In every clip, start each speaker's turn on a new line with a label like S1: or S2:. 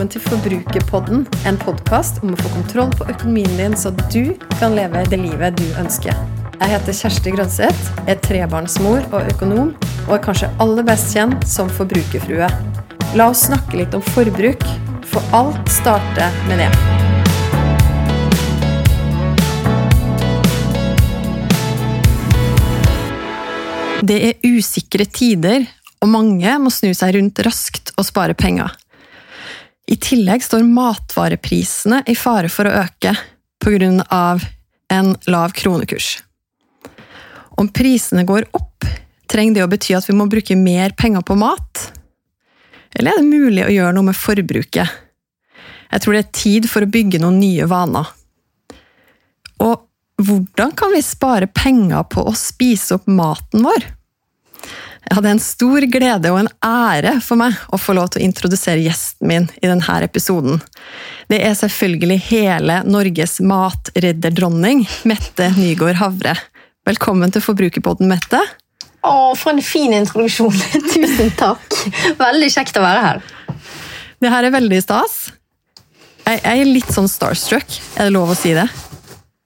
S1: velkommen til Forbrukerpodden, en podkast om å få kontroll på økonomien din, så du kan leve det livet du ønsker. Jeg heter Kjersti Grønseth, er trebarnsmor og økonom, og er kanskje aller best kjent som forbrukerfrue. La oss snakke litt om forbruk, for alt starter med det. Det er usikre tider, og mange må snu seg rundt raskt og spare penger. I tillegg står matvareprisene i fare for å øke pga. en lav kronekurs. Om prisene går opp, trenger det å bety at vi må bruke mer penger på mat? Eller er det mulig å gjøre noe med forbruket? Jeg tror det er tid for å bygge noen nye vaner. Og hvordan kan vi spare penger på å spise opp maten vår? Ja, det er en stor glede og en ære for meg å få lov til å introdusere gjesten min i denne episoden. Det er selvfølgelig hele Norges matredderdronning, Mette Nygaard Havre. Velkommen til Forbrukerpodden, Mette.
S2: Å, for en fin introduksjon. Tusen takk. Veldig kjekt å være her.
S1: Det her er veldig stas. Jeg er litt sånn starstruck, er det lov å si det?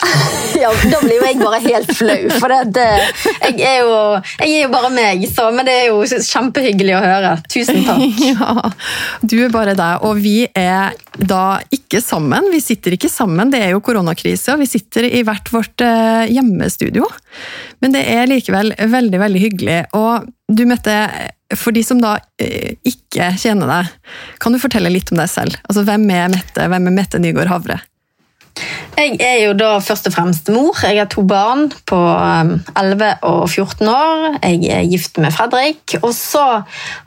S2: Ja, Da blir jo jeg bare helt flau, for det, det, jeg, er jo, jeg, er jo, bare meg. Så, men det er jo kjempehyggelig å høre. Tusen takk.
S1: Ja, Du er bare deg, og vi er da ikke sammen. Vi sitter ikke sammen, det er jo koronakrise, og vi sitter i hvert vårt eh, hjemmestudio. Men det er likevel veldig, veldig hyggelig. Og du Mette, for de som da eh, ikke kjenner deg, kan du fortelle litt om deg selv? Altså, Hvem er Mette? Hvem er Mette Nygaard Havre?
S2: Jeg er jo da først og fremst mor. Jeg har to barn på 11 um, og 14 år. Jeg er gift med Fredrik. Og så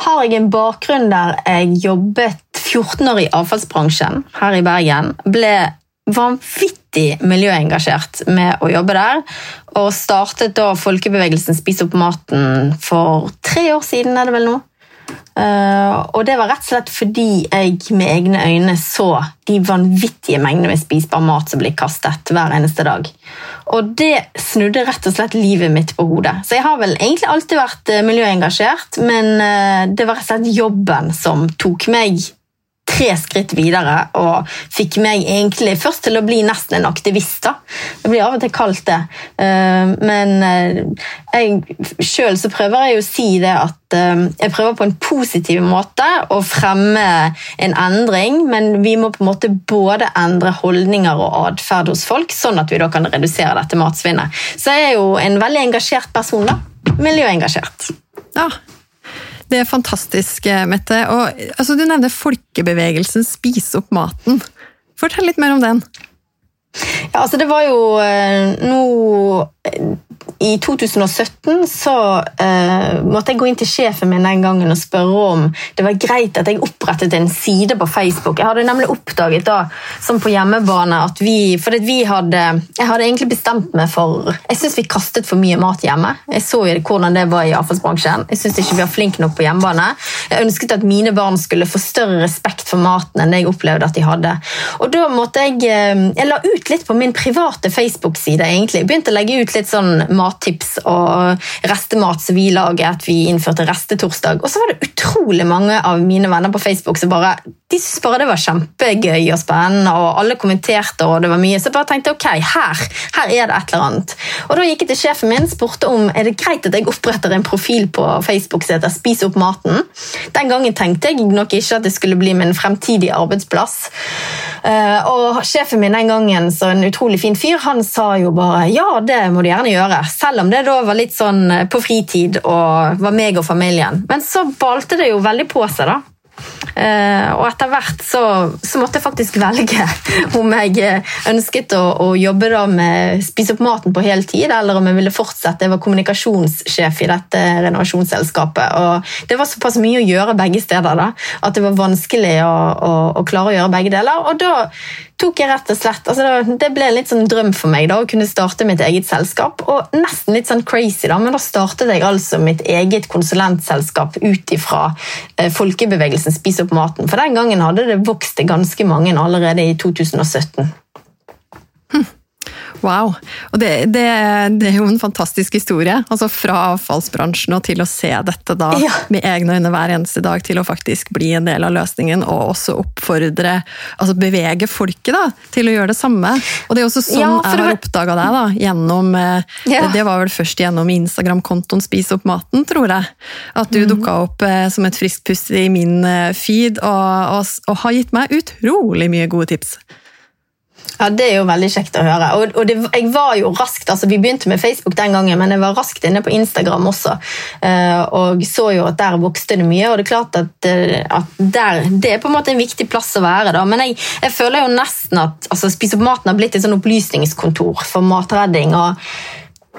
S2: har jeg en bakgrunn der jeg jobbet 14 år i avfallsbransjen her i Bergen. Ble vanvittig miljøengasjert med å jobbe der. Og startet da folkebevegelsen Spis opp maten for tre år siden, er det vel nå. Uh, og det var rett og slett fordi jeg med egne øyne så de vanvittige mengdene med spisbar mat som blir kastet hver eneste dag. Og det snudde rett og slett livet mitt på hodet. Så jeg har vel egentlig alltid vært uh, miljøengasjert, men uh, det var rett og slett jobben som tok meg tre skritt videre og fikk meg egentlig først til å bli nesten en aktivist. da. Det blir av og til kalt det. Eh, men eh, sjøl så prøver jeg å si det at eh, jeg prøver på en positiv måte å fremme en endring, men vi må på en måte både endre holdninger og atferd hos folk, sånn at vi da kan redusere dette matsvinnet. Så jeg er jo en veldig engasjert person. da. Miljøengasjert.
S1: Ja, det er fantastisk, eh, Mette. Og, altså, du nevner folkebevegelsen Spis opp maten. Fortell litt mer om den.
S2: Ja, altså Det var jo eh, nå i 2017 så uh, måtte jeg gå inn til sjefen min den gangen og spørre om det var greit at jeg opprettet en side på Facebook. Jeg hadde nemlig oppdaget da, som på hjemmebane at vi For vi hadde Jeg hadde egentlig bestemt meg for Jeg syns vi kastet for mye mat hjemme. Jeg så jo hvordan det var i avfallsbransjen. Jeg syns ikke vi var flinke nok på hjemmebane. Jeg ønsket at mine barn skulle få større respekt for maten enn det jeg opplevde at de hadde. Og da måtte jeg uh, Jeg la ut litt på min private Facebook-side, egentlig. Begynte å legge ut litt sånn mattips og restemat som vi laget. Vi innførte restetorsdag. Og så var det utrolig mange av mine venner på Facebook som bare de syntes bare det var kjempegøy og spennende, og alle kommenterte, og det var mye. Så jeg bare tenkte ok, her, her er det et eller annet. Og da gikk jeg til sjefen min spurte om er det greit at jeg oppretter en profil på Facebook som heter Spis opp maten. Den gangen tenkte jeg nok ikke at det skulle bli min fremtidige arbeidsplass. Eh, og sjefen min den gangen, så en utrolig fin fyr, han sa jo bare ja, det må du gjerne gjøre. Selv om det da var litt sånn eh, på fritid og var meg og familien. Men så balte det jo veldig på seg, da. Uh, og etter hvert så, så, måtte jeg faktisk velge om jeg eh, ønsket å, å jobbe da med spise opp maten på heltid, eller om jeg ville fortsette. Jeg var kommunikasjonssjef i dette renovasjonsselskapet. og Det var såpass mye å gjøre begge steder da, at det var vanskelig å, å, å klare å gjøre begge deler. Og da tok jeg rett og slett altså Det ble litt sånn drøm for meg da, å kunne starte mitt eget selskap. Og nesten litt sånn crazy, da, men da startet jeg altså mitt eget konsulentselskap ut ifra eh, folkebevegelsen Spis opp maten. For den gangen hadde det vokst til ganske mange allerede i 2017.
S1: Wow. Og det, det, det, er jo en fantastisk historie. Altså Fra avfallsbransjen og til å se dette da ja. med egne øyne hver eneste dag, til å faktisk bli en del av løsningen og også oppfordre, altså bevege folket da, til å gjøre det samme. Og det er også sånn ja, jeg har oppdaga deg. da, gjennom, eh, ja. Det var vel først gjennom Instagram-kontoen Spis opp maten, tror jeg. At du mm. dukka opp eh, som et friskt pust i min eh, feed og, og, og har gitt meg utrolig mye gode tips.
S2: Ja, Det er jo veldig kjekt å høre. Og, og det, jeg var jo raskt, altså Vi begynte med Facebook den gangen, men jeg var raskt inne på Instagram også. Uh, og så jo at der vokste det mye. og det er klart at, uh, at der, det er på en måte en viktig plass å være. da, Men jeg, jeg føler jo nesten at altså, Spis opp maten har blitt et sånn opplysningskontor for matredding. og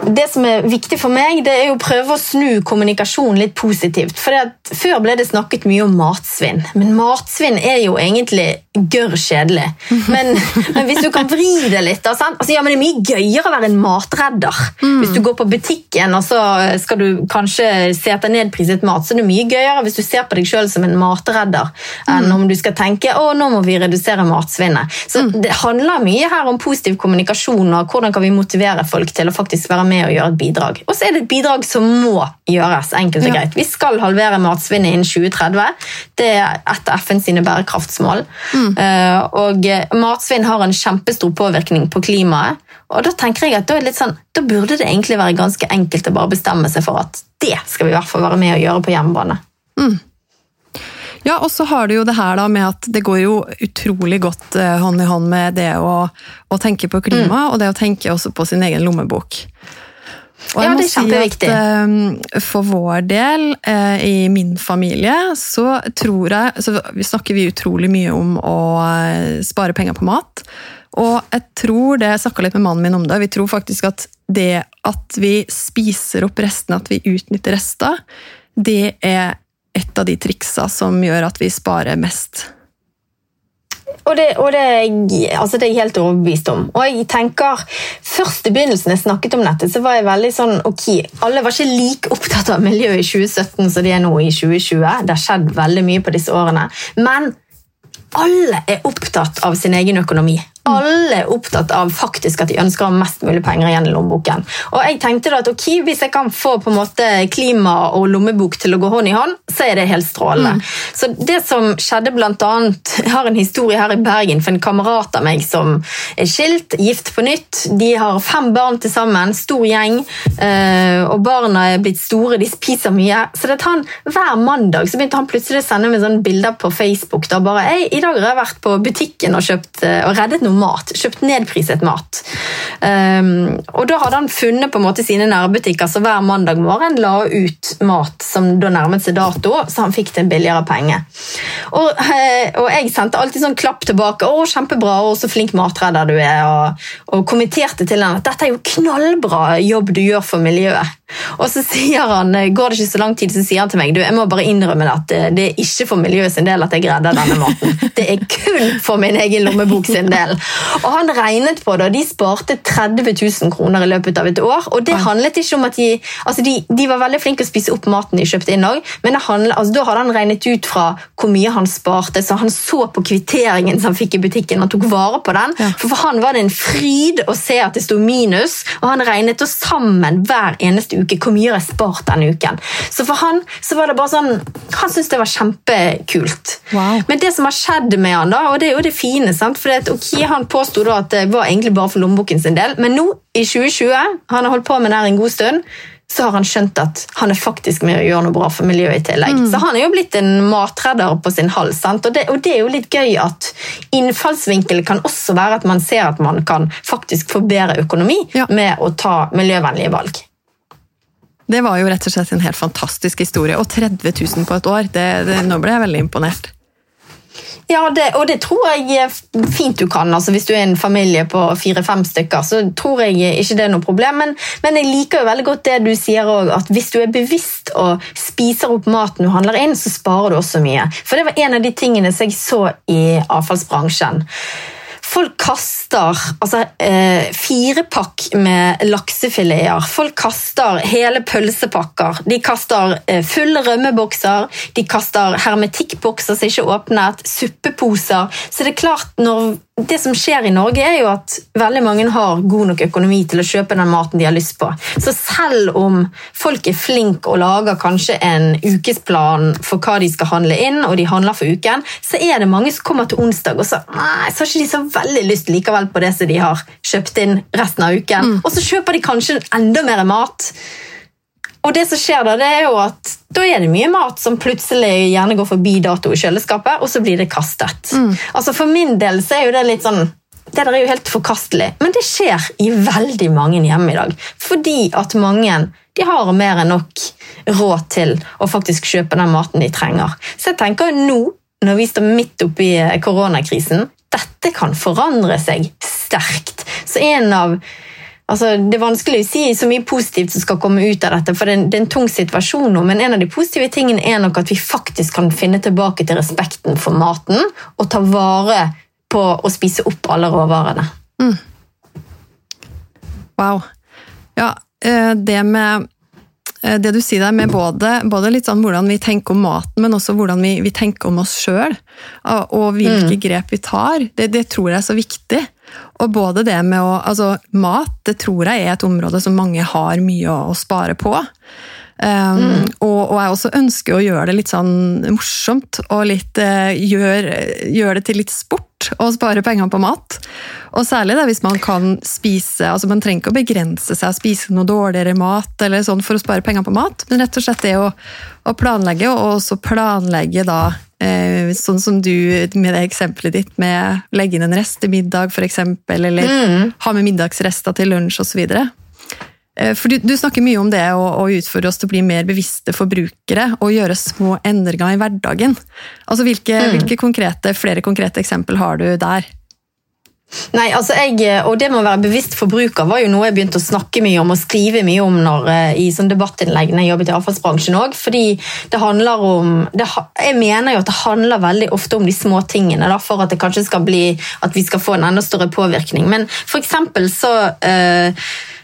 S2: det som er viktig for meg, det er å prøve å snu kommunikasjon litt positivt. For Før ble det snakket mye om matsvinn, men matsvinn er jo egentlig gørr kjedelig. Men, men, hvis du kan vri det litt da, altså, ja, men Det er mye gøyere å være en matredder. Mm. Hvis du går på butikken og så skal du kanskje se etter nedpriset mat, så er det mye gøyere hvis du ser på deg sjøl som en matredder, enn mm. om du skal tenke å, nå må vi redusere matsvinnet. Så mm. Det handler mye her om positiv kommunikasjon og hvordan kan vi motivere folk til å faktisk være med og gjøre et bidrag. Og så er det et bidrag som må gjøres, enkelt og greit. Vi skal halvere matsvinnet innen 2030. Det er et av FNs bærekraftsmål. Mm. Uh, og matsvinn har en kjempestor påvirkning på klimaet. Og Da tenker jeg at da, sånn, da, burde det egentlig være ganske enkelt å bare bestemme seg for at det skal vi i hvert fall være med å gjøre på hjemmebane. Mm.
S1: Ja, og så har du jo det her da med at det går jo utrolig godt uh, hånd i hånd med det å, å tenke på klima, mm. og det å tenke også på sin egen lommebok. Og jeg ja, må si at uh, For vår del, uh, i min familie, så tror jeg så Vi snakker vi utrolig mye om å uh, spare penger på mat. Og jeg tror det, jeg snakka litt med mannen min om det, vi tror faktisk at det at vi spiser opp restene, at vi utnytter rester, det er et av de triksa som gjør at vi sparer mest.
S2: Og, det, og det, altså det, er jeg helt overbevist om. Og jeg tenker, Først i begynnelsen jeg snakket om dette, så var jeg veldig sånn ok, Alle var ikke like opptatt av miljø i 2017 som de er nå i 2020. Det har skjedd veldig mye på disse årene. Men alle er opptatt av sin egen økonomi alle er opptatt av faktisk at de ønsker å ha mest mulig penger igjen i lommeboken. Og jeg tenkte da at ok, Hvis jeg kan få på en måte klima og lommebok til å gå hånd i hånd, så er det helt strålende. Mm. Så det som skjedde blant annet, Jeg har en historie her i Bergen for en kamerat av meg som er skilt, gift på nytt. De har fem barn til sammen, stor gjeng, eh, og barna er blitt store, de spiser mye. Så det han, hver mandag så begynte han plutselig å sende meg sånne bilder på Facebook. da bare, ei, 'I dag har jeg vært på butikken og kjøpt eh, og reddet noe mat. Kjøpt nedpriset mat. Um, og da hadde han funnet på en måte sine nærbutikker som hver mandag morgen la ut mat som da nærmet seg dato, så han fikk til en billigere penge. Og, eh, og, jeg sendte alltid sånn klapp tilbake. 'Å, kjempebra, og så flink matredder du er', og, og kommenterte til han at 'dette er jo knallbra jobb du gjør for miljøet'. Og så sier han, går det ikke så lang tid, så sier han til meg du, jeg må bare innrømme at det er ikke for miljøet sin del at jeg redder denne maten. Det er kun for min egen lommebok sin del. Og han regnet på det, og de sparte 30 000 kroner i løpet av et år. Og det handlet ikke om at de altså de, de var veldig flinke å spise opp maten de kjøpte inn òg, men handlet, altså da hadde han regnet ut fra hvor mye han sparte, så han så på kvitteringen som han fikk i butikken, han tok vare på den. For for han var det en fryd å se at det sto minus, og han regnet oss sammen hver eneste uke. Hvor mye har jeg spart denne uken? Så for han så var det bare sånn, han syntes det var kjempekult. Wow. Men det som har skjedd med han da, og det er jo det fine, sant? for det, okay, han påsto at det var egentlig bare for lommeboken sin del, men nå, i 2020, han har holdt på med det her en god stund, så har han skjønt at han er faktisk med å gjøre noe bra for miljøet i tillegg. Mm. Så han er jo blitt en matredder på sin hals. Og det, og det, er jo litt gøy at innfallsvinkelen kan også være at man ser at man kan faktisk få bedre økonomi ja. med å ta miljøvennlige valg.
S1: Det var jo rett og slett en helt fantastisk historie. Og 30 000 på et år, det, det, nå ble jeg veldig imponert.
S2: Ja, det, og det tror jeg fint du kan. Altså, hvis du er en familie på fire-fem stykker, så tror jeg ikke det er noe problem. Men, men jeg liker jo veldig godt det du sier òg, at hvis du er bevisst og spiser opp maten du handler inn, så sparer du også mye. For det var en av de tingene som jeg så i avfallsbransjen. Folk kaster altså, eh, firepakk med laksefileter. Folk kaster hele pølsepakker. De kaster eh, fulle rømmebokser. De kaster hermetikkbokser som ikke er åpnet. Suppeposer. Så det er klart, når det som skjer i Norge, er jo at veldig mange har god nok økonomi til å kjøpe den maten de har lyst på. Så selv om folk er flinke og lager kanskje en ukesplan for hva de skal handle inn, og de handler for uken, så er det mange som kommer til onsdag og så, nei, så har ikke de så veldig lyst likevel på det som de har kjøpt inn resten av uken. Mm. Og så kjøper de kanskje enda mer mat. Og det som skjer Da det er jo at da er det mye mat som plutselig gjerne går forbi dato i kjøleskapet, og så blir det kastet. Mm. Altså For min del så er jo det litt sånn det der er jo helt forkastelig, men det skjer i veldig mange hjem i dag. Fordi at mange de har mer enn nok råd til å faktisk kjøpe den maten de trenger. Så jeg tenker nå, når vi står midt oppi koronakrisen, dette kan forandre seg sterkt. Så en av Altså, det er vanskelig å si så mye positivt som skal komme ut av dette, for det er, en, det er en tung situasjon nå, men en av de positive tingene er nok at vi faktisk kan finne tilbake til respekten for maten og ta vare på å spise opp alle råvarene. Mm.
S1: Wow. Ja, eh, det med eh, det du sier der med både, både, litt sånn hvordan vi tenker om maten, men også hvordan vi, vi tenker om oss sjøl, og hvilke mm. grep vi tar, det, det, tror jeg er så viktig. Og både det med å Altså, mat, det tror jeg er et område som mange har mye å, å spare på. Um, mm. og, og, jeg også ønsker å gjøre det litt sånn morsomt, og litt uh, gjøre gjør det til litt sport å spare penger på mat. Og særlig det hvis man kan spise altså Man trenger ikke å begrense seg å spise noe dårligere mat eller sånn for å spare penger på mat, men rett og slett det å, å planlegge, og også planlegge da Eh, sånn som du med det eksempelet ditt med å legge inn en rest til middag, f.eks., eller mm. ha med middagsrester til lunsj osv. Eh, for du, du, snakker mye om det å, å, utfordre oss til å bli mer bevisste forbrukere og gjøre små endringer i hverdagen. Altså, hvilke, mm. hvilke konkrete, flere konkrete eksempel har du der?
S2: Nei, altså jeg, og Det med å være bevisst forbruker var jo noe jeg begynte å snakke mye om og skrive mye om når, eh, i sånn debattinnlegg når jeg jobbet i avfallsbransjen òg. Fordi det handler om det, Jeg mener jo at det handler veldig ofte om de små tingene da, for at det kanskje skal bli at vi skal få en enda større påvirkning. Men for eksempel så øh,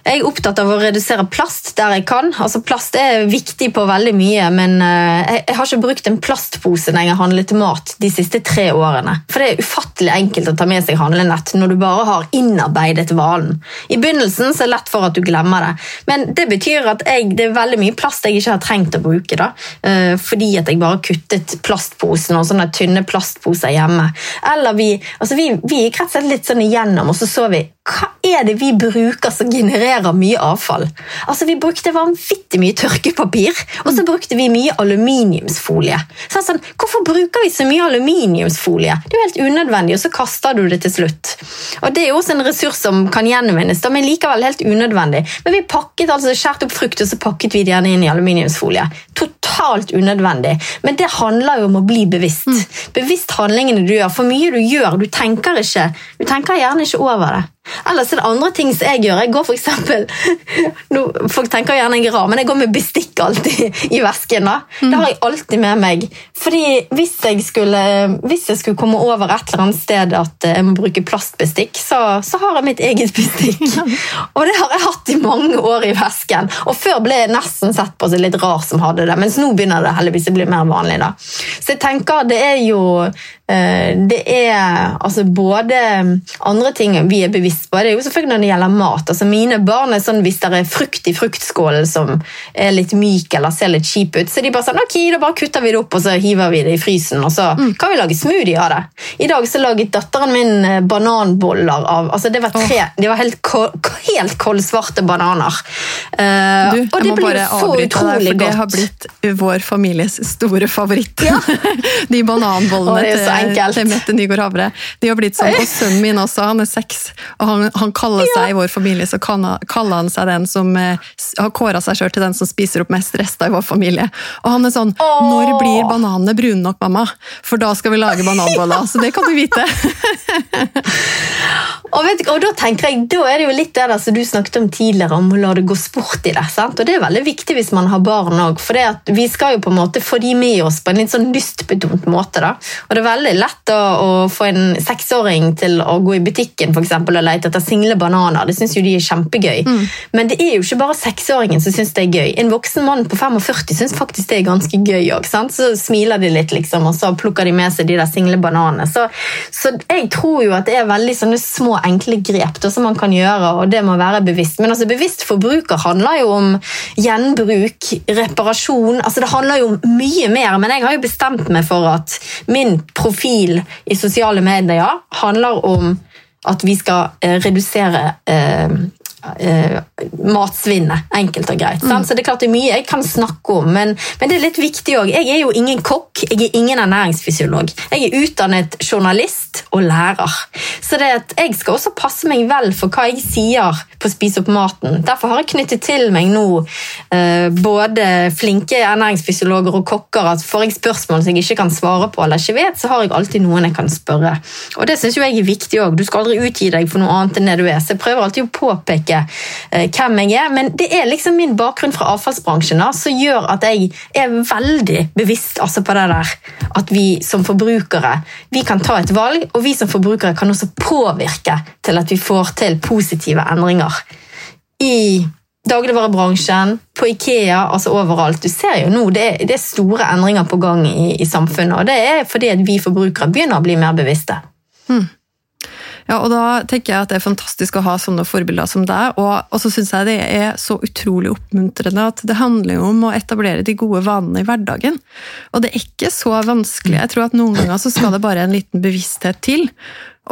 S2: jeg er opptatt av å redusere plast der jeg kan. Altså Plast er viktig på veldig mye, men eh, jeg har ikke brukt en plastpose når jeg har handlet mat de siste tre årene. For det er ufattelig enkelt å ta med seg handlenett når du bare har innarbeidet valen. I begynnelsen så er det lett for at du glemmer det, men det betyr at jeg, det er veldig mye plast jeg ikke har trengt å bruke. da, eh, Fordi at jeg bare kuttet plastposen og sånne tynne plastposer hjemme. Eller vi, altså vi, vi gikk rett og slett litt sånn igjennom, og så så vi hva er det vi bruker som genererer mye avfall? Altså, Vi brukte vanvittig mye tørkepapir, og så brukte vi mye aluminiumsfolie. Så sånn, Hvorfor bruker vi så mye aluminiumsfolie? Det er jo helt unødvendig, og så kaster du det til slutt. Og Det er jo også en ressurs som kan gjenvinnes, men likevel helt unødvendig. Men vi pakket altså skjært opp frukt, og så pakket vi det gjerne inn i aluminiumsfolie. Totalt unødvendig. Men det handler jo om å bli bevisst. Mm. Bevisst handlingene du gjør. For mye du gjør, du tenker ikke, du tenker gjerne ikke over det. Ellers er det andre ting som jeg gjør. Jeg går for eksempel, no, Folk tenker gjerne jeg er rar, men jeg går med bestikk alltid i vesken. da. Mm. Det har jeg alltid med meg. Fordi hvis jeg, skulle, hvis jeg skulle komme over et eller annet sted at jeg må bruke plastbestikk, så, så har jeg mitt eget bestikk. Og det har jeg hatt i mange år i vesken. Og før ble jeg nesten sett på som litt rar som hadde det, mens nå begynner det heldigvis å bli mer vanlig. da. Så jeg tenker det er jo Eh, det er altså både andre ting vi er bevisst på. Det er jo selvfølgelig når det gjelder mat. Altså Mine barn er sånn hvis det er frukt i fruktskålen som er litt myk eller ser litt kjip ut, så de bare sånn ok, da bare kutter vi det opp og så hiver vi det i frysen, og så mm. kan vi lage smoothie av det. I dag så laget datteren min eh, bananboller av altså Det var tre, oh. de var helt, helt koldsvarte bananer.
S1: Uh, du, og det blir så utrolig godt. Det har blitt vår families store favoritt. Ja. de bananbollene til enkelt. til Mette Nygaard Havre. De har blitt sånn, og Sønnen min også, han er seks, og han, han kaller seg i vår familie så kaller han seg den som eh, har kåra seg sjøl til den som spiser opp mest rester i vår familie. Og han er sånn Åh. Når blir bananene brune nok, mamma? For da skal vi lage bananboller. Så det kan du vite.
S2: og, vet, og, da tenker jeg, da er det jo litt det der som du snakket om tidligere, om å la det gå sport i det. sant? Og det er veldig viktig hvis man har barn òg, for vi skal jo på en måte få de med oss på en litt sånn lystbetont måte. da. Og det er veldig veldig lett å, å få en seksåring til å gå i butikken for eksempel, og lete etter single bananer. Det syns jo de er kjempegøy.
S1: Mm.
S2: Men det er jo ikke bare seksåringen som syns det er gøy. En voksen mann på 45 syns faktisk det er ganske gøy òg. Så smiler de litt, liksom, og så plukker de med seg de der single bananene. Så, så jeg tror jo at det er veldig sånne små, enkle grep da, som man kan gjøre, og det må være bevisst. Men altså, bevisst forbruker handler jo om gjenbruk, reparasjon altså Det handler jo om mye mer, men jeg har jo bestemt meg for at min profil i sosiale medier handler om at vi skal eh, redusere eh, matsvinnet. Enkelt og greit. sant? Så det er klart det er mye jeg kan snakke om, men, men det er litt viktig òg. Jeg er jo ingen kokk, jeg er ingen ernæringsfysiolog. Jeg er utdannet journalist og lærer. Så det at jeg skal også passe meg vel for hva jeg sier på Spis opp maten. Derfor har jeg knyttet til meg nå eh, både flinke ernæringsfysiologer og kokker at får jeg spørsmål som jeg ikke kan svare på eller ikke vet, så har jeg alltid noen jeg kan spørre. Og det syns jeg er viktig òg. Du skal aldri utgi deg for noe annet enn det du er. Så jeg prøver alltid å påpeke eh, hvem jeg er, men det er liksom min bakgrunn fra avfallsbransjen da, som gjør at jeg er veldig bevisst altså på det der at vi som forbrukere vi kan ta et valg, og vi som forbrukere kan også påvirke til at vi får til positive endringer i dagligvarebransjen, på Ikea, altså overalt. Du ser jo nå, det er, det er store endringer på gang i, i samfunnet, og det er fordi at vi forbrukere begynner å bli mer bevisste.
S1: Ja, og da tenker jeg at det er fantastisk å ha sånne forbilder som deg, og, og så syns jeg det er så utrolig oppmuntrende at det handler jo om å etablere de gode vanene i hverdagen. Og det er ikke så vanskelig. Jeg tror at noen ganger så skal det bare en liten bevissthet til.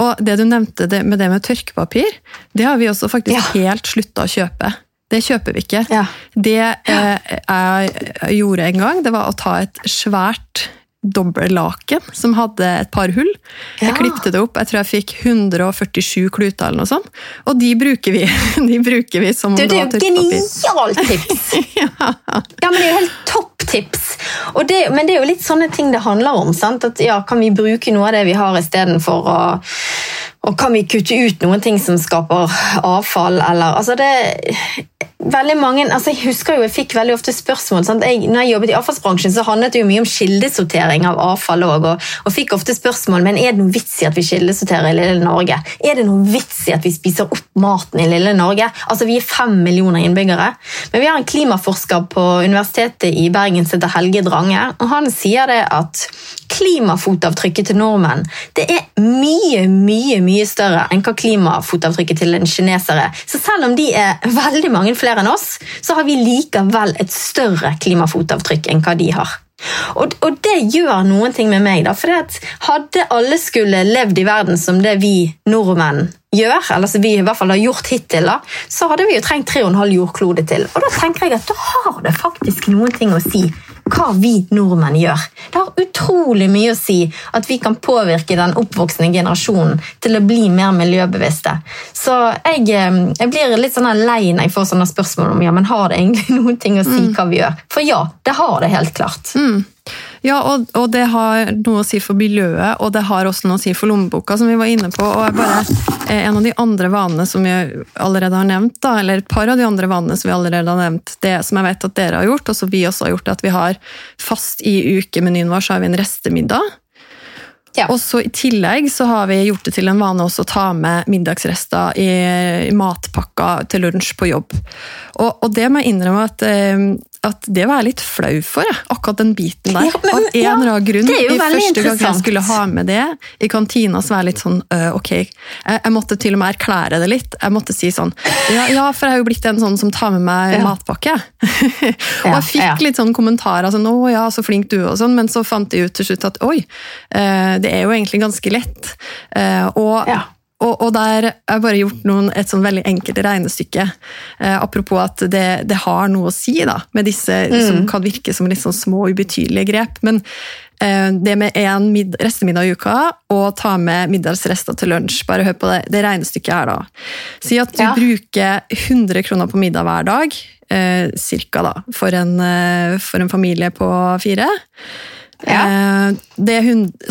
S1: Og det du nevnte det, med det med tørkepapir, det har vi også faktisk
S2: Ja.
S1: helt slutta å kjøpe. Det kjøper vi ikke.
S2: Ja.
S1: Det eh, jeg gjorde en gang, det var å ta et svært dobbeltlaken som hadde et par hull. Jeg
S2: klipte
S1: klippte det opp, jeg tror jeg fikk 147 kluter eller noe sånt. Og de bruker vi, de bruker vi som
S2: Du,
S1: om
S2: det
S1: det
S2: er
S1: var
S2: jo genialt tips! Ja, men Det er jo helt topp tips. Det, men det er jo litt sånne ting det handler om. sant? At ja, Kan vi bruke noe av det vi har istedenfor å og kan vi kutte ut noen ting som skaper avfall, eller altså det, veldig mange, altså Jeg husker jo jeg fikk veldig ofte spørsmål. Sant? Jeg, når jeg jobbet i avfallsbransjen, så handlet det jo mye om kildesortering av avfall òg. Og, og fikk ofte spørsmål men er det noe vits i at vi kildesorterer i lille Norge. Er det noe vits i at vi spiser opp maten i lille Norge? Altså Vi er fem millioner innbyggere. Men vi har en klimaforsker på Universitetet i Bergen som heter Helge Drange. og Han sier det at klimafotavtrykket til nordmenn det er mye, mye mye større enn hva klimafotavtrykket til en kinesere. Så selv om de er veldig mange flere enn oss, så har vi likevel et større klimafotavtrykk enn hva de har. Og, og det gjør noen ting med meg. da, for Hadde alle skulle levd i verden som det vi nordmenn gjør, eller som vi i hvert fall har gjort hittil, da, så hadde vi jo trengt 3,5 jordklode til. Og da tenker jeg at da har det faktisk noen ting å si hva vi nordmenn gjør. Det har utrolig mye å si at vi kan påvirke den oppvoksende generasjonen til å bli mer miljøbevisste. Så jeg, eh, jeg blir litt sånn lei når jeg får sånne spørsmål om ja, men har det egentlig noen ting å si hva vi gjør. For ja, det har det helt klart.
S1: Ja, og, og det har noe å si for miljøet, og det har også noe å si for lommeboka, som vi var inne på. og bare, eh, En av de andre vanene som vi allerede har nevnt, da, eller et par av de andre vanene som vi allerede har nevnt, det som jeg vet at dere har gjort, og som vi også har gjort, at vi har fast i ukemenyen vår så har vi en restemiddag.
S2: Ja.
S1: Og så I tillegg så har vi gjort det til en vane også å ta med middagsrester i, i matpakka til lunsj på jobb. Og, og det må jeg innrømme at, eh, at det var jeg litt flau for, jeg, akkurat den biten der.
S2: Ja, men-
S1: Av en
S2: ja,
S1: eller annen grunn.
S2: det er jo
S1: i første gang jeg skulle ha med det i kantina, så var jeg litt sånn øh, ok. Jeg, jeg måtte til og med erklære det litt. Jeg måtte si sånn ja, ja for jeg har jo blitt en sånn som tar med meg
S2: Ja.
S1: matpakke. og jeg fikk litt sånn kommentarer sånn å ja, så flink du er, og sånn, men så fant jeg ut til slutt at oi, eh, det er jo egentlig ganske lett. Eh, og. Og, og der har jeg bare gjort noen, et sånn veldig enkelt regnestykke. Eh, apropos at det, det har noe å si da, med disse som kan virke som litt sånn små, ubetydelige grep. Men eh, det med én mid restemiddag i uka og ta med middagsrester til lunsj, bare hør på det, det regnestykket her da. Si at du
S2: Ja.
S1: bruker 100 kroner på middag hver dag, eh, cirka da, for en, eh, for en familie på fire.
S2: Ja.
S1: Eh, det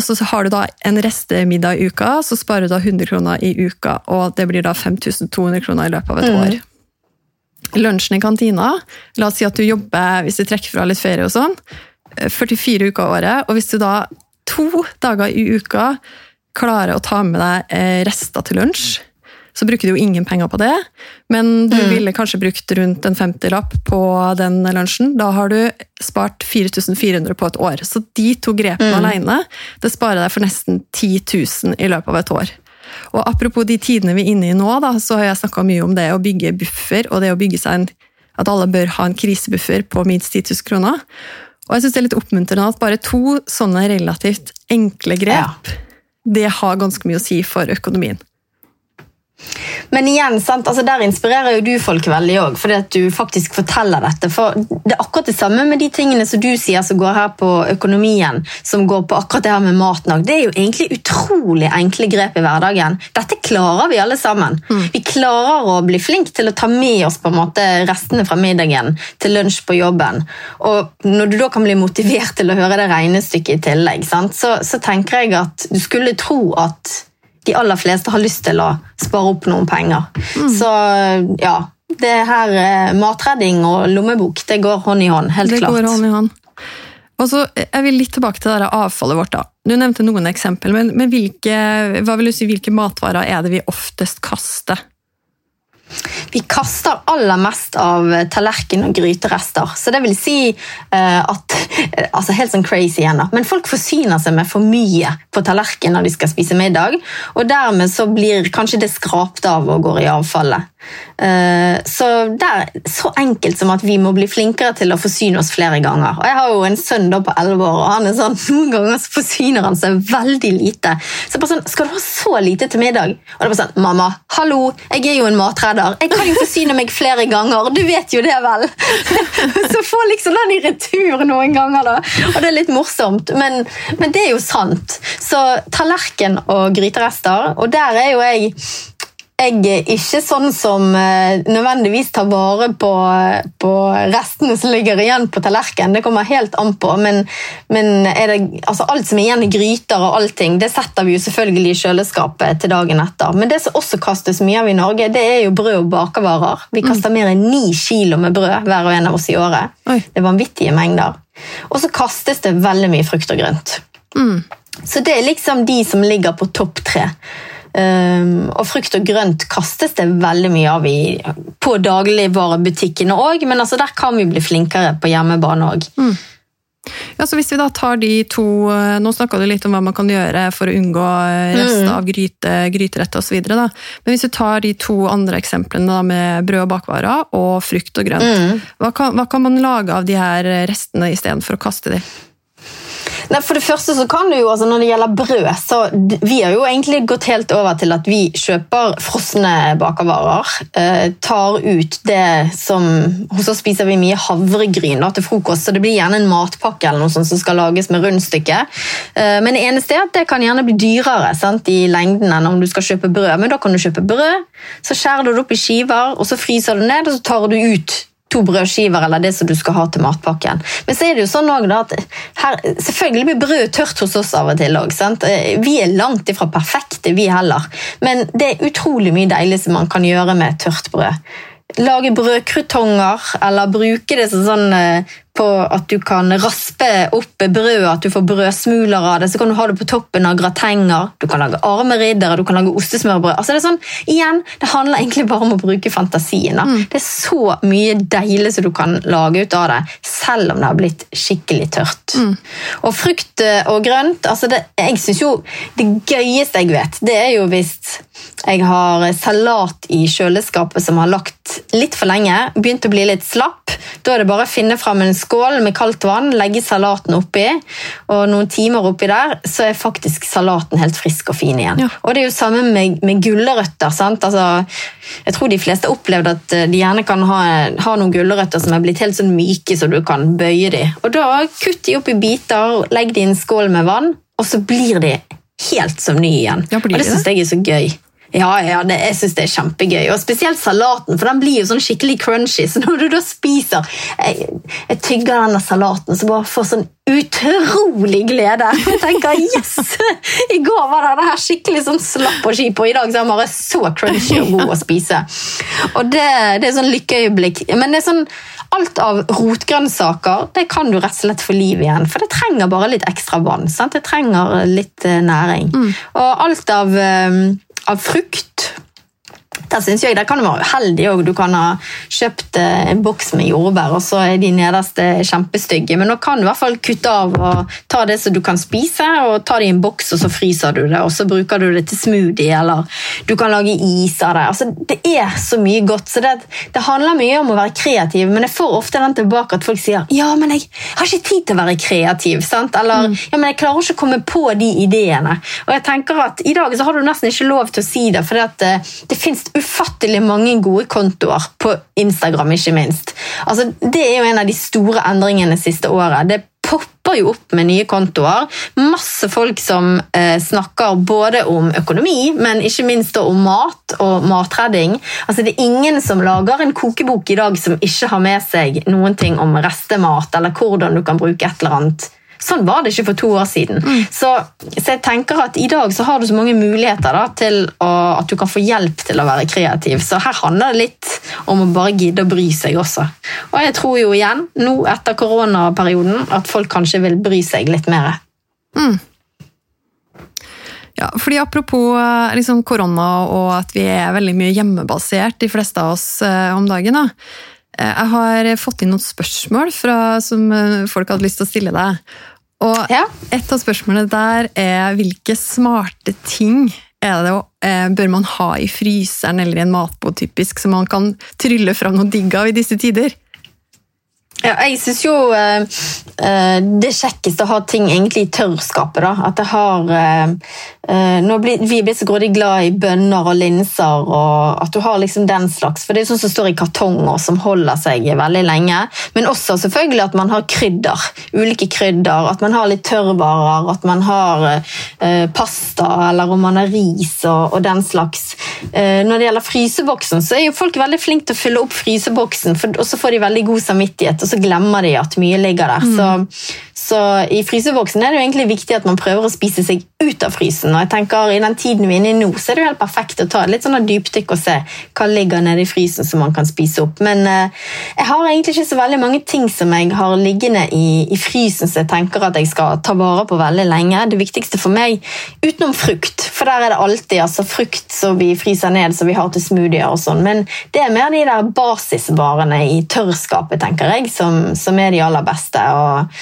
S1: så har du da en restemiddag i uka, så sparer du da 100 kroner i uka, og det blir da 5200 kroner i løpet av et
S2: Mm.
S1: år. Lunsjen i kantina, la oss si at du jobber, hvis du trekker fra litt ferie og sånn, eh, 44 uker i året, og hvis du da to dager i uka klarer å ta med deg eh, rester til lunsj, så bruker du jo ingen penger på det. Men du
S2: Mm.
S1: ville kanskje brukt rundt en 50-lapp på den lunsjen. Da har du spart 4400 på et år. Så de to grepene
S2: Mm.
S1: alene, det sparer deg for nesten 10 000 i løpet av et år. Og apropos de tidene vi er inne i nå, da, så har jeg snakka mye om det å bygge buffer, og det å bygge seg en at alle bør ha en krisebuffer på minst 10 000 kroner. Og jeg synes det er litt oppmuntrende at bare to sånne relativt enkle grep, det har ganske mye å si for økonomien.
S2: Men igjen? Altså, der inspirerer jo du folk veldig òg, fordi at du faktisk forteller dette. For det er akkurat det samme med de tingene som du sier som går her på økonomien, som går på akkurat det her med maten òg. Det er jo egentlig utrolig enkle grep i hverdagen. Dette klarer vi alle sammen. Vi klarer å bli flinke til å ta med oss på en måte restene fra middagen til lunsj på jobben. Og når du da kan bli motivert til å høre det regnestykket i tillegg, sant? Så, så tenker jeg at du skulle tro at de aller fleste har lyst til å spare opp noen penger. Så ja, det her eh, matredding og lommebok, det går hånd i hånd, helt
S1: Det
S2: klart.
S1: går hånd i hånd. Og så, Jeg vil litt tilbake til det der avfallet vårt. da. Du nevnte noen eksempel, men, men hvilke, hva vil du si, hvilke matvarer er det vi oftest kaster?
S2: Vi kaster aller mest av tallerken- og gryterester. Så det vil si eh, at altså Helt sånn crazy igjen, da. Men folk forsyner seg med for mye på tallerken når de skal spise middag. Og dermed så blir kanskje det skrapt av og går i avfallet. Eh, det er så enkelt som at vi må bli flinkere til å forsyne oss flere ganger. Og Jeg har jo en sønn da på 11 år, og han er sånn, noen ganger så forsyner han seg veldig lite. Så bare sånn, Skal du ha så lite til middag? Og det er bare sånn, Mamma, hallo, jeg er jo en matredder. Jeg kan jo forsyne meg flere ganger. Du vet jo det vel. Så får liksom den i retur noen ganger, da. Og det er litt morsomt, men, men det er jo sant. Så tallerken og gryterester, og der er jo jeg jeg er ikke sånn som eh, nødvendigvis tar vare på, på restene som ligger igjen på tallerkenen. Det kommer helt an på. Men, men det, altså alt som er igjen i gryter, og allting, det setter vi jo selvfølgelig i kjøleskapet til dagen etter. Men det som også kastes mye av i Norge, det er jo brød og bakervarer. Vi kaster mer enn ni kilo med brød hver og en av oss i året.
S1: Oi.
S2: Det er vanvittige mengder. Og så kastes det veldig mye frukt og grønt. Så det er liksom de som ligger på topp tre. Um, og frukt og grønt kastes det veldig mye av i, på dagligvarebutikkene òg, men altså der kan vi bli flinkere på hjemmebane òg.
S1: Ja, så hvis vi da tar de to, eh, Nå snakka du litt om hva man kan gjøre for å unngå rester mm. av gryte, gryterett osv. Men hvis du tar de to andre eksemplene da, med brød og bakvarer og frukt og grønt, hva, kan, hva kan man lage av de her restene istedenfor å kaste de?
S2: Nei, for det første så kan du jo, altså Når det gjelder brød, så vi har jo egentlig gått helt over til at vi kjøper frosne bakervarer. Eh, tar ut det som Hos oss spiser vi mye havregryn da, til frokost, så det blir gjerne en matpakke eller noe sånt som skal lages med rundstykke. Eh, men det eneste er at det kan gjerne bli dyrere sant, i lengden enn om du skal kjøpe brød. Men da kan du kjøpe brød, så skjærer du det opp i skiver, og så fryser du ned, og så tar du ut to brødskiver eller det som du skal ha til matpakken. Men så er det jo sånn også da at her, selvfølgelig blir brød tørt hos oss av og til. Sant? Eh, Vi er langt ifra perfekte, vi heller. Men det er utrolig mye deilig som man kan gjøre med tørt brød. Lage brødkrutonger, eller bruke det som sånn eh, på at du kan raspe opp brød, at du får brødsmuler av det. Så kan du ha det på toppen av gratenger. Du kan lage armeriddere, du kan lage ostesmørbrød. Altså det er sånn, igjen, det handler egentlig bare om å bruke fantasien. Da. Det er så mye deilig som du kan lage ut av det, selv om det har blitt skikkelig tørt. Og frukt eh, og grønt, altså det, jeg synes jo det gøyeste jeg vet, det er jo hvis jeg har salat i kjøleskapet som har lagt litt for lenge, begynt å bli litt slapp. Da er det bare å finne fram en skål med kaldt vann, legge salaten oppi, og noen timer oppi der, så er faktisk salaten helt frisk og fin igjen.
S1: Ja.
S2: Og det er jo samme med, med gulrøtter. Altså, jeg tror de fleste har opplevd at eh, de gjerne kan ha, ha noen gulrøtter som er blitt helt sånn myke, så du kan bøye de. Og da kutt de opp i biter, legg de i en skål med vann, og så blir de helt som ny igjen.
S1: Ja,
S2: og det
S1: de
S2: syns jeg er så gøy. Ja, ja, det, jeg synes det er kjempegøy. Og Spesielt salaten, for den blir jo sånn skikkelig crunchy. Så når du da spiser Jeg, jeg tygger denne salaten, så bare får sånn utrolig glede. Jeg tenker yes! I går var det det her skikkelig sånn slapp og kjip, og i dag så er den bare så crunchy og god å spise. Og det, det er sånn lykkeøyeblikk. Men det er sånn alt av rotgrønnsaker det kan du rett og slett få liv igjen, for det trenger bare litt ekstra vann. Sant? Det trenger litt næring. næring. Og alt av, eh, av der synes jeg, der kan du være uheldig òg. Du kan ha kjøpt eh, en boks med jordbær, og så er de nederste kjempestygge. Men nå kan du i hvert fall kutte av og ta det som du kan spise, og ta det i en boks, og så fryser du det, og så bruker du det til smoothie, eller du kan lage is av det. Altså, det er så mye godt. så det, det handler mye om å være kreativ, men jeg får ofte den tilbake at folk sier ja, men jeg har ikke tid til å være kreativ. sant? Eller ja, men jeg klarer ikke å komme på de ideene. Og jeg tenker at I dag så har du nesten ikke lov til å si det, for det, det fins ufattelig mange gode kontoer på Instagram, ikke minst. Altså, det er jo en av de store endringene siste året. Det popper jo opp med nye kontoer. Masse folk som eh, snakker både om økonomi, men ikke minst om mat og matredding. Altså, det er ingen som lager en kokebok i dag som ikke har med seg noen ting om restemat, eller hvordan du kan bruke et eller annet Sånn var det ikke for to år siden. Mm. Så, så, jeg tenker at i dag så har du så mange muligheter da, til å, at du kan få hjelp til å være kreativ. Så her handler det litt om å bare gidde å bry seg også. Og jeg tror jo igjen, nå etter koronaperioden, at folk kanskje vil bry seg litt mer. Mm.
S1: Ja, fordi Apropos eh, liksom, korona og at vi er veldig mye hjemmebasert, de fleste av oss eh, om dagen. da. Eh, jeg har fått inn noen spørsmål fra, som folk hadde lyst til å stille deg. Og ja. Et av spørsmålene der er hvilke smarte ting er det, eh, bør man ha i fryseren eller i en matbod typisk, så man kan trylle fram noe digg av i disse tider?
S2: Ja, jeg syns jo uh, det er kjekkest å ha ting egentlig i tørrskapet. da. At det har uh, Nå blir vi blitt så grådig glad i bønner og linser, og at du har liksom den slags. For det er sånn som står i kartonger, som holder seg veldig lenge. Men også selvfølgelig at man har krydder. Ulike krydder. At man har litt tørrvarer. At man har uh, pasta, eller om man har ris og, og den slags. Når det gjelder fryseboksen, så er jo folk veldig flinke til å fylle opp fryseboksen, og så får de veldig god samvittighet. og så glemmer de at mye ligger der. Mm. Så, så, i fryseboksen er det jo egentlig viktig at man prøver å spise seg ut av frysen. Og jeg tenker I den tiden vi er inne i nå, så er det jo helt perfekt å ta litt sånn dypdykk og se hva ligger nede i frysen som man kan spise opp. Men eh, jeg har egentlig ikke så veldig mange ting som jeg har liggende i, i frysen som jeg tenker at jeg skal ta vare på veldig lenge. Det viktigste for meg, utenom frukt, for der er det alltid altså, frukt som vi fryser ned som vi har til smoothier og sånn, men det er mer de der basisvarene i tørrskapet, tenker jeg, som, som er de aller beste. og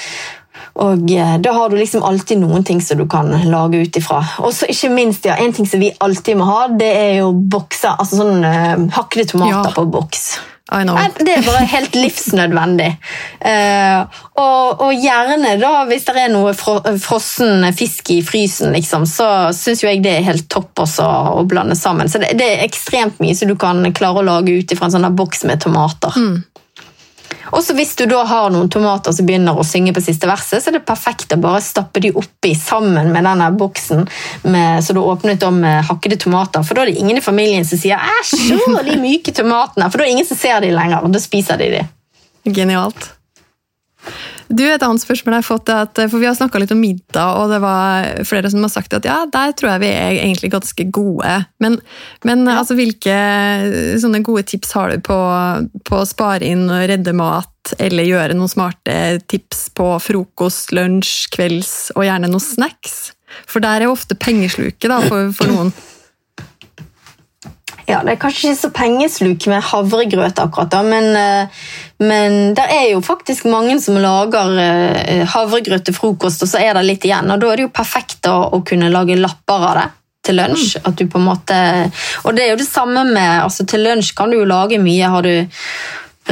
S2: og eh, Da har du liksom alltid noen ting som du kan lage ut ifra. Og så ikke minst, ja, En ting som vi alltid må ha, det er jo bokser. altså sånn uh, Hakkede tomater ja. på boks. Det er bare helt livsnødvendig. Uh, og, og, gjerne, da, hvis det er noe fro frossen fisk i frysen, liksom, så syns jeg det er helt topp også å blande sammen. Så det, det er ekstremt mye som du kan klare å lage ut ifra en sånn boks med tomater. Mm. Også hvis du da har noen tomater som begynner å synge på siste verset, så er det perfekt å bare stappe de oppi sammen med denne boksen med, så du åpnet om hakkede tomater. For da er det ingen i familien som sier 'æsj, de myke tomatene', for da er det ingen som ser de lenger. og Da spiser de de.
S1: Genialt. Du, Et annet spørsmål jeg har fått, er at, for Vi har snakka litt om middag, og det var flere som har sagt at ja, der tror jeg vi er egentlig ganske gode. Men, men ja. altså, hvilke sånne gode tips har du på, på å spare inn og redde mat, eller gjøre noen smarte tips på frokost, lunsj, kvelds og gjerne noen snacks? For der er ofte pengesluket da, for, for noen.
S2: Ja, Det er kanskje ikke så pengesluk med havregrøt, akkurat, da, men, eh, men det er jo faktisk mange som lager eh, havregrøt til frokost, og så er det litt igjen. og Da er det jo perfekt da, å kunne lage lapper av det til lunsj. Mm. at du på en måte, Og det er jo det samme med altså Til lunsj kan du jo lage mye. Har du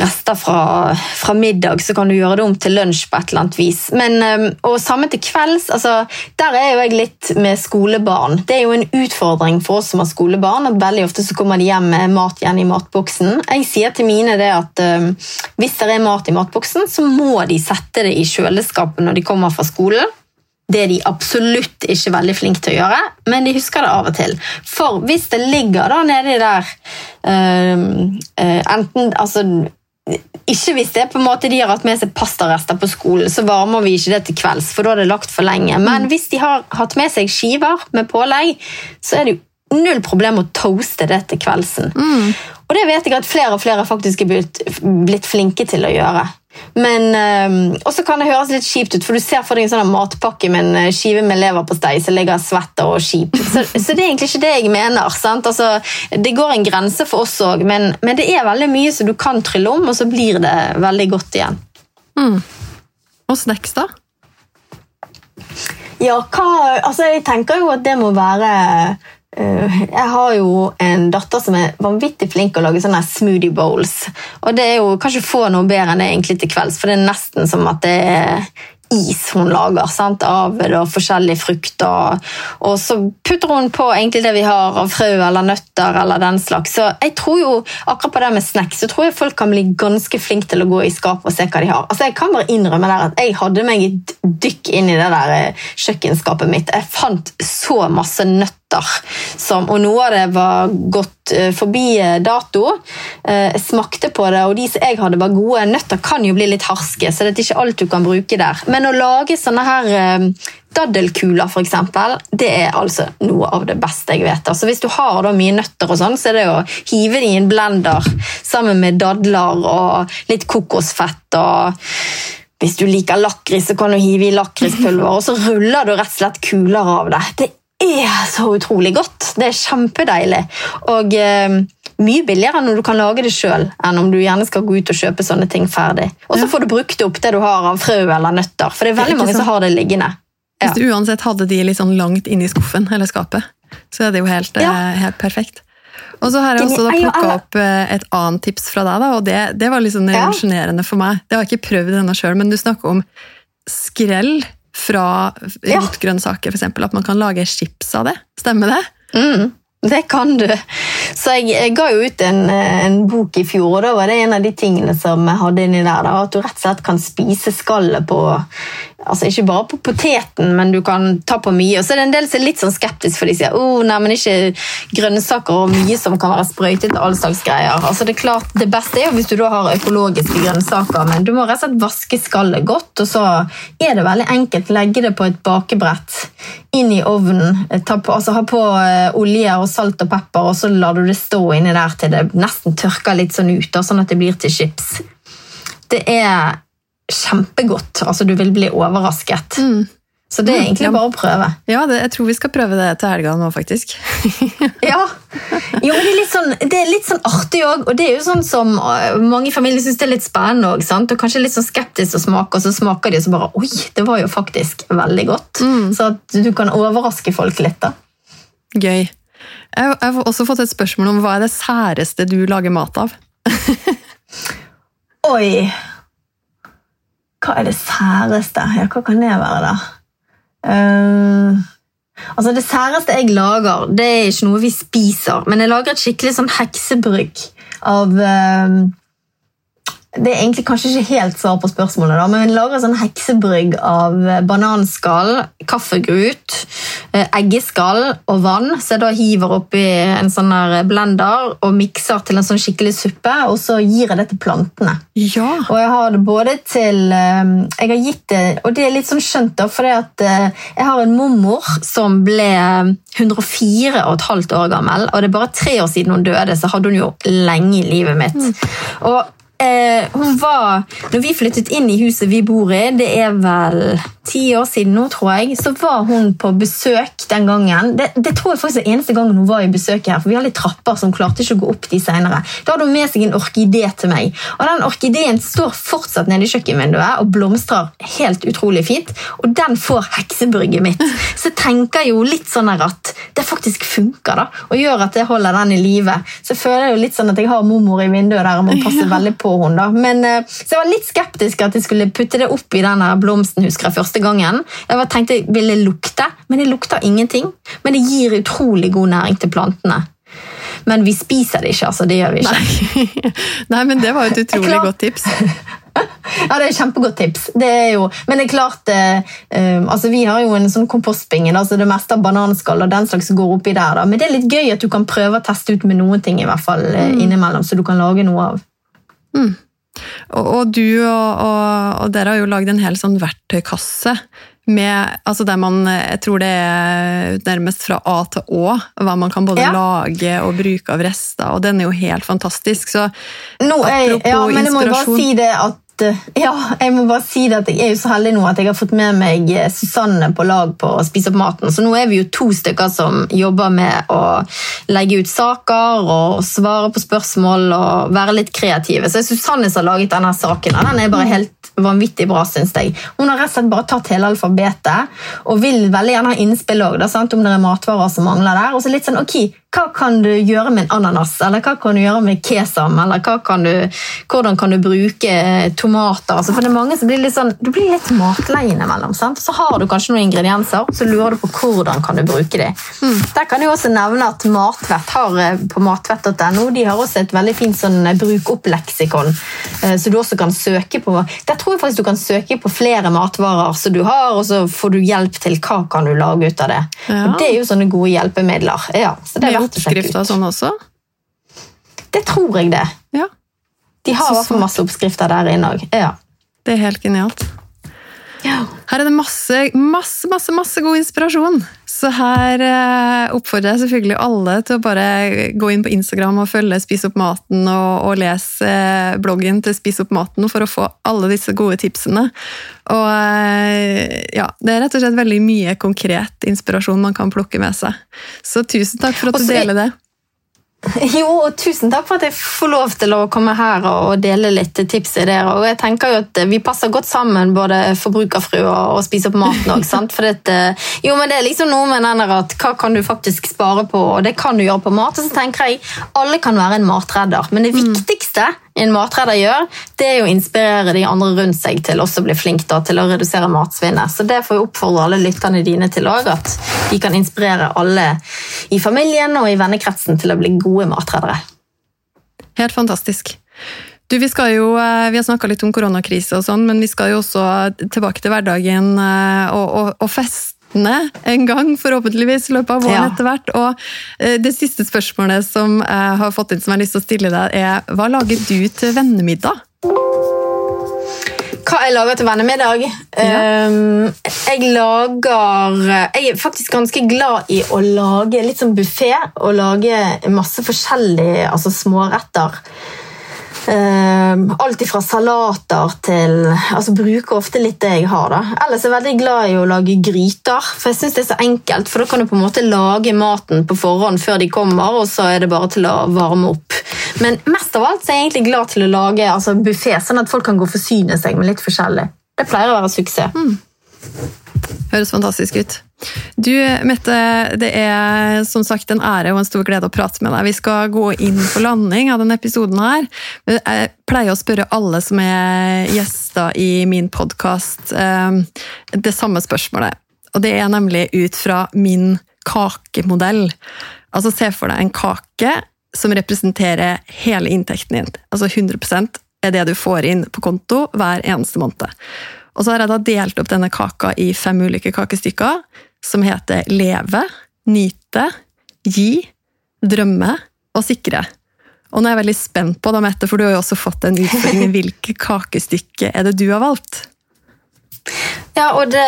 S2: rester fra, fra, middag, så kan du gjøre det om til lunsj på et eller annet vis. Men, ehm, og samme til kvelds. Altså, der er jo jeg litt med skolebarn. Det er jo en utfordring for oss som har skolebarn. at Veldig ofte så kommer de hjem med mat igjen i matboksen. Jeg sier til mine det at um, hvis det er mat i matboksen, så må de sette det i kjøleskapet når de kommer fra skolen. Det er de absolutt ikke veldig flinke til å gjøre, men de husker det av og til. For hvis det ligger da nedi der uh, uh, enten altså, ikke hvis det på en måte de har hatt med seg pastarester på skolen, så varmer vi ikke det til kvelds, for da er det lagt for lenge. Men mm. hvis de har hatt med seg skiver med pålegg, så er det jo null problem å toaste det til kveldsen. Og det vet jeg at flere og flere faktisk er blitt, blitt flinke til å gjøre. Men, øh, Og så kan det høres litt kjipt ut, for du ser for deg en sånn matpakke med en skive med leverpostei som ligger svetter og kjip. Så, så det er egentlig ikke det jeg mener. sant? Altså, det går en grense for oss òg, men, men det er veldig mye som du kan trylle om, og så blir det veldig godt igjen.
S1: Og snacks, da?
S2: Ja, hva, altså jeg tenker jo at det må være Jeg har jo en datter som er vanvittig flink til å lage sånne smoothie bowls. Og det er jo kanskje få noe bedre enn det egentlig til kvelds, for det er nesten som at det er is hun lager sant? av da, forskjellige frukter. Og så putter hun på egentlig det vi har av frø eller nøtter eller den slags. Så jeg tror jo, akkurat på det med snacks, så tror jeg folk kan bli ganske flinke til å gå i skapet og se hva de har. Altså Jeg kan bare innrømme der at jeg hadde meg et dykk inn i det der eh, kjøkkenskapet mitt. Jeg fant så masse nøtter. Som, og noe av det var gått eh, forbi eh, dato. Eh, Jeg smakte på det, og de som jeg hadde var gode. Nøtter kan jo bli litt harske, så det er ikke alt du kan bruke der. Men å lage sånne her eh, daddelkuler, eksempel, det er altså noe av det beste jeg vet. Altså Hvis du har da mye nøtter, og sånn, så er det å hive dem i en blender sammen med dadler og litt kokosfett. og hvis du liker lakris, så kan du hive i lakrispulver, og så ruller du rett og slett kuler av det. Det er så utrolig godt. Det er kjempedeilig. Og eh, mye billigere når du kan lage det sjøl, enn om du gjerne skal gå ut og kjøpe sånne ting ferdig. Og så får du brukt opp det du har av frø eller nøtter, for det er veldig
S1: Ikke
S2: mange
S1: sånn.
S2: som har det liggende. Ja.
S1: Hvis du uansett hadde de litt sånn langt inni skuffen eller skapet, så er det jo helt,
S2: Ja.
S1: eh, helt perfekt. Og så har jeg også plukka opp eh, et annet tips fra deg, da, og det, det var litt sånn
S2: Ja.
S1: revolusjonerende for meg. Det har jeg ikke prøvd ennå sjøl, men du snakker om skrell fra
S2: Ja.
S1: rotgrønnsaker, f.eks. At man kan lage chips av det. Stemmer det?
S2: Mm, det kan du. Så jeg, jeg ga jo ut en, en bok i fjor, og da var det en av de tingene som jeg hadde inni der. Da, at du rett og slett kan spise skallet på altså Ikke bare på poteten, men du kan ta på mye. Og så er det en del som er litt sånn skeptisk, for de sier oh, nei, men ikke grønnsaker og mye som kan være sprøytet og all slags greier. Altså Det er klart, det beste er jo hvis du da har økologiske grønnsaker, men du må rett og slett vaske skallet godt, og så er det veldig enkelt. Legge det på et bakebrett inn i ovnen. På, altså Ha på eh, olje og salt og pepper, og så lar du det stå inni der til det nesten tørker litt sånn ut, da, sånn at det blir til chips. Det er kjempegodt. Altså, du vil bli overrasket. Så det er egentlig bare å prøve.
S1: Ja, det, jeg tror vi skal prøve det til helga nå, faktisk.
S2: Ja. Jo, det er litt sånn, det er litt sånn artig òg. Og det er jo sånn som mange mange familier syns det er litt spennende òg. Og kanskje litt sånn skeptisk til smake, og så smaker de og så bare Oi, det var jo faktisk veldig godt. Så at du kan overraske folk litt, da.
S1: Gøy. Jeg, jeg har også fått et spørsmål om hva er det særeste du lager mat av?
S2: Oi! Hva er det særeste? Ja, hva kan det være, da? Uh, altså Det særeste jeg lager, det er ikke noe vi spiser, men jeg lager et skikkelig sånn heksebrygg av uh, Det er egentlig kanskje ikke helt svar på spørsmålet, da, men jeg lager sånn heksebrygg av bananskall, kaffegrut, eggeskall og vann. Så jeg da hiver oppi en sånn der blender og mikser til en sånn skikkelig suppe, og så gir jeg det til plantene.
S1: Ja!
S2: Og jeg har det både til eh, Jeg har gitt det Og det er litt sånn skjønt, da, for jeg har en mormor som ble 104 og et halvt år gammel, og det er bare tre år siden hun døde, så hadde hun jo lenge i livet mitt. Og eh, hun var Når vi flyttet inn i huset vi bor i, det er vel ti år siden nå, tror jeg, så var hun på besøk den gangen. Det, det tror jeg faktisk er eneste gangen hun var i besøk her, for vi har litt trapper som klarte ikke å gå opp de senere. Da hadde hun med seg en orkidé til meg, og den orkideen står fortsatt nede i kjøkkenvinduet og blomstrer helt utrolig fint, og den får heksebrygget mitt. Så jeg tenker jo litt sånn at det faktisk funker, da, og gjør at jeg holder den i live. Så jeg føler jo litt sånn at jeg har mormor i vinduet der og må passe veldig på henne. da. Men, eh, så jeg var litt skeptisk at jeg skulle putte det opp i denne blomsten, husker jeg, første gangen. Jeg var, tenkte jeg ville lukte, men det lukter ingenting. Men det gir utrolig god næring til plantene. Men vi spiser det ikke, altså. Det gjør vi ikke.
S1: Nei. Nei, men det var et utrolig godt tips.
S2: Ja, det er et kjempegodt tips. Det er jo, men det er klart, eh, um, altså vi har jo en sånn kompostbinge, altså det meste av bananskall og den slags går oppi der. Da. Men det er litt gøy at du kan prøve å teste ut med noen ting i hvert fall mm. innimellom, så du kan lage noe av.
S1: Og, og du og, og, og dere har jo lagd en hel sånn verktøykasse med, altså der man, jeg tror det er nærmest fra A til Å, hva man kan både
S2: Ja.
S1: lage og bruke av rester, og den er jo helt fantastisk. Så
S2: er,
S1: Apropos
S2: ja, men jeg må bare si det at ja, jeg må bare si det at jeg er jo så heldig nå at jeg har fått med meg eh, Susanne på lag på å spise opp maten. Så nå er vi jo to stykker som jobber med å legge ut saker og svare på spørsmål og være litt kreative. Så det er Susanne som har laget denne saken. Den er bare helt vanvittig bra, syns jeg. Hun har rett og slett bare tatt hele alfabetet og vil veldig gjerne ha innspill òg, om det er matvarer som mangler der. Og så litt sånn, ok, hva kan du gjøre med en ananas, eller hva kan du gjøre med kesam, eller kan du, hvordan kan du bruke eh, tomater? Altså, for det er mange som blir litt sånn, du blir litt matlei innimellom. Så har du kanskje noen ingredienser, så lurer du på hvordan kan du bruke dem. Der kan jeg også nevne at Matvett har eh, på matvett.no de har også et veldig fint sånn eh, bruk opp-leksikon, så du også kan søke på. Der tror jeg faktisk du kan søke på flere matvarer som du har, og så får du hjelp til hva kan du lage ut av det.
S1: Ja.
S2: Det er jo sånne gode hjelpemidler. Ja, så det er
S1: med
S2: verdt å
S1: oppskrifter og
S2: ut.
S1: sånn også.
S2: Det tror jeg det.
S1: Ja,
S2: De har i hvert fall masse oppskrifter der inne òg. Ja.
S1: det er helt genialt. Her er det masse, masse, masse, masse god inspirasjon. Så her eh, oppfordrer jeg selvfølgelig alle til å bare gå inn på Instagram og følge Spis opp maten og, og lese eh, bloggen til Spis opp maten for å få alle disse gode tipsene. Og eh, ja, det er rett og slett veldig mye konkret inspirasjon man kan plukke med seg. Så tusen takk for at
S2: Også,
S1: du
S2: er-
S1: deler det.
S2: Jo, og tusen takk for at jeg får lov til å komme her og dele litt tips og ideer. Og jeg tenker jo at vi passer godt sammen, både forbrukerfrue og, og spise opp maten òg. Eh, jo, men det er liksom noe med den at hva kan du faktisk spare på, og det kan du gjøre på mat. Og så tenker jeg alle kan være en matredder, men det viktigste en matreder gjør, det er å inspirere de andre rundt seg til også å bli flink da, til å redusere matsvinnet. Så det får jeg oppfordre alle lytterne dine til òg, at de kan inspirere alle i familien og i vennekretsen til å bli gode matredere.
S1: Helt fantastisk. Du, vi, jo, eh, vi har snakka litt om koronakrise og sånn, men vi skal jo også tilbake til hverdagen og, og, og, og festene en gang, forhåpentligvis, i løpet av våren
S2: Ja.
S1: etter hvert. Og eh, det siste spørsmålet som jeg har fått inn som jeg har lyst til å stille deg, er hva lager du til vennemiddag?
S2: Hva jeg lager til vennemiddag? Um, jeg lager Jeg er faktisk ganske glad i å lage litt sånn buffé og lage masse forskjellige altså småretter. Um, alt fra salater til altså Bruker ofte litt det jeg har. da. Ellers er jeg veldig glad i å lage gryter, for jeg synes det er så enkelt. For da kan du på en måte lage maten på forhånd før de kommer, og så er det bare til å varme opp. Men mest av alt så er jeg egentlig glad til å lage altså buffé, sånn at folk kan gå og forsyne seg med litt forskjellig. Det pleier å være suksess.
S1: Høres fantastisk ut. Du, Mette, det er som sagt en ære og en stor glede å prate med deg. Vi skal gå inn på landing av denne episoden her. Jeg pleier å spørre alle som er gjester i min podkast, det samme spørsmålet. Og det er nemlig ut fra min kakemodell. Altså Se for deg en kake som representerer hele inntekten din. Altså 100% er det du får inn på konto hver eneste måned. Og så har jeg da delt opp denne kaka i fem ulike kakestykker, som heter leve, nyte, gi, drømme og sikre. Og nå er jeg veldig spent på, da, Mette, for du har jo også fått en utfordring i hvilket kakestykke er det du har valgt?
S2: Ja, og det,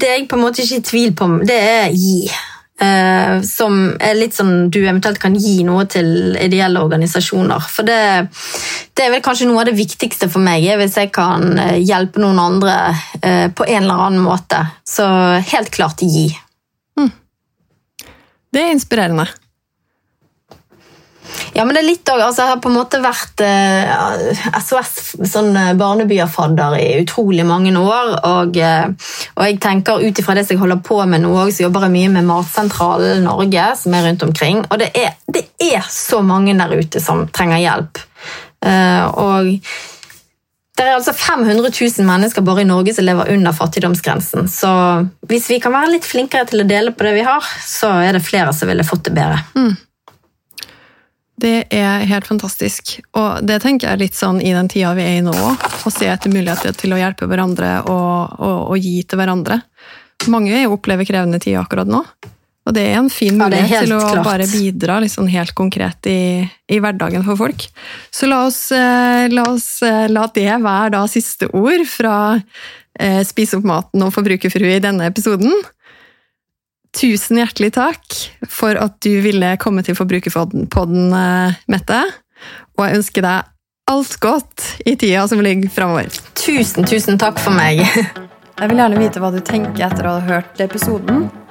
S2: det er jeg på en måte ikke i tvil på, det er gi. Eh, som er litt sånn du eventuelt kan gi noe til ideelle organisasjoner. For det, det er vel kanskje noe av det viktigste for meg, hvis jeg kan eh, hjelpe noen andre eh, på en eller annen måte. Så helt klart gi.
S1: Det er inspirerende.
S2: Ja, men det er litt òg altså Jeg har på en måte vært eh, SOS sånn barnebyerfadder, i utrolig mange år. Og, eh, og jeg tenker ut ifra det jeg holder på med nå, òg, så jobber jeg mye med Matsentralen Norge, som er rundt omkring. Og det er, det er så mange der ute som trenger hjelp. Eh, og det er altså 500 000 mennesker bare i Norge som lever under fattigdomsgrensen. Så hvis vi kan være litt flinkere til å dele på det vi har, så er det flere som ville fått det bedre.
S1: Det er helt fantastisk. Og det tenker jeg litt sånn i den tida vi er i nå, å se etter muligheter til å hjelpe hverandre og, og, og gi til hverandre. Mange opplever krevende tider akkurat nå. Og det er en fin mulighet
S2: ja,
S1: til å
S2: klart.
S1: bare bidra sånn helt konkret i, i hverdagen for folk. Så la oss, eh, la oss eh, la det være da siste ord fra eh, Spis opp maten og Forbrukerfrue i denne episoden. Tusen hjertelig takk for at du ville komme til Forbrukerpodden, eh, Mette. Og jeg ønsker deg alt godt i tida som ligger framover.
S2: Tusen, tusen takk for meg.
S1: Jeg vil gjerne vite hva du tenker etter å ha hørt episoden.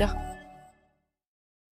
S1: Kader.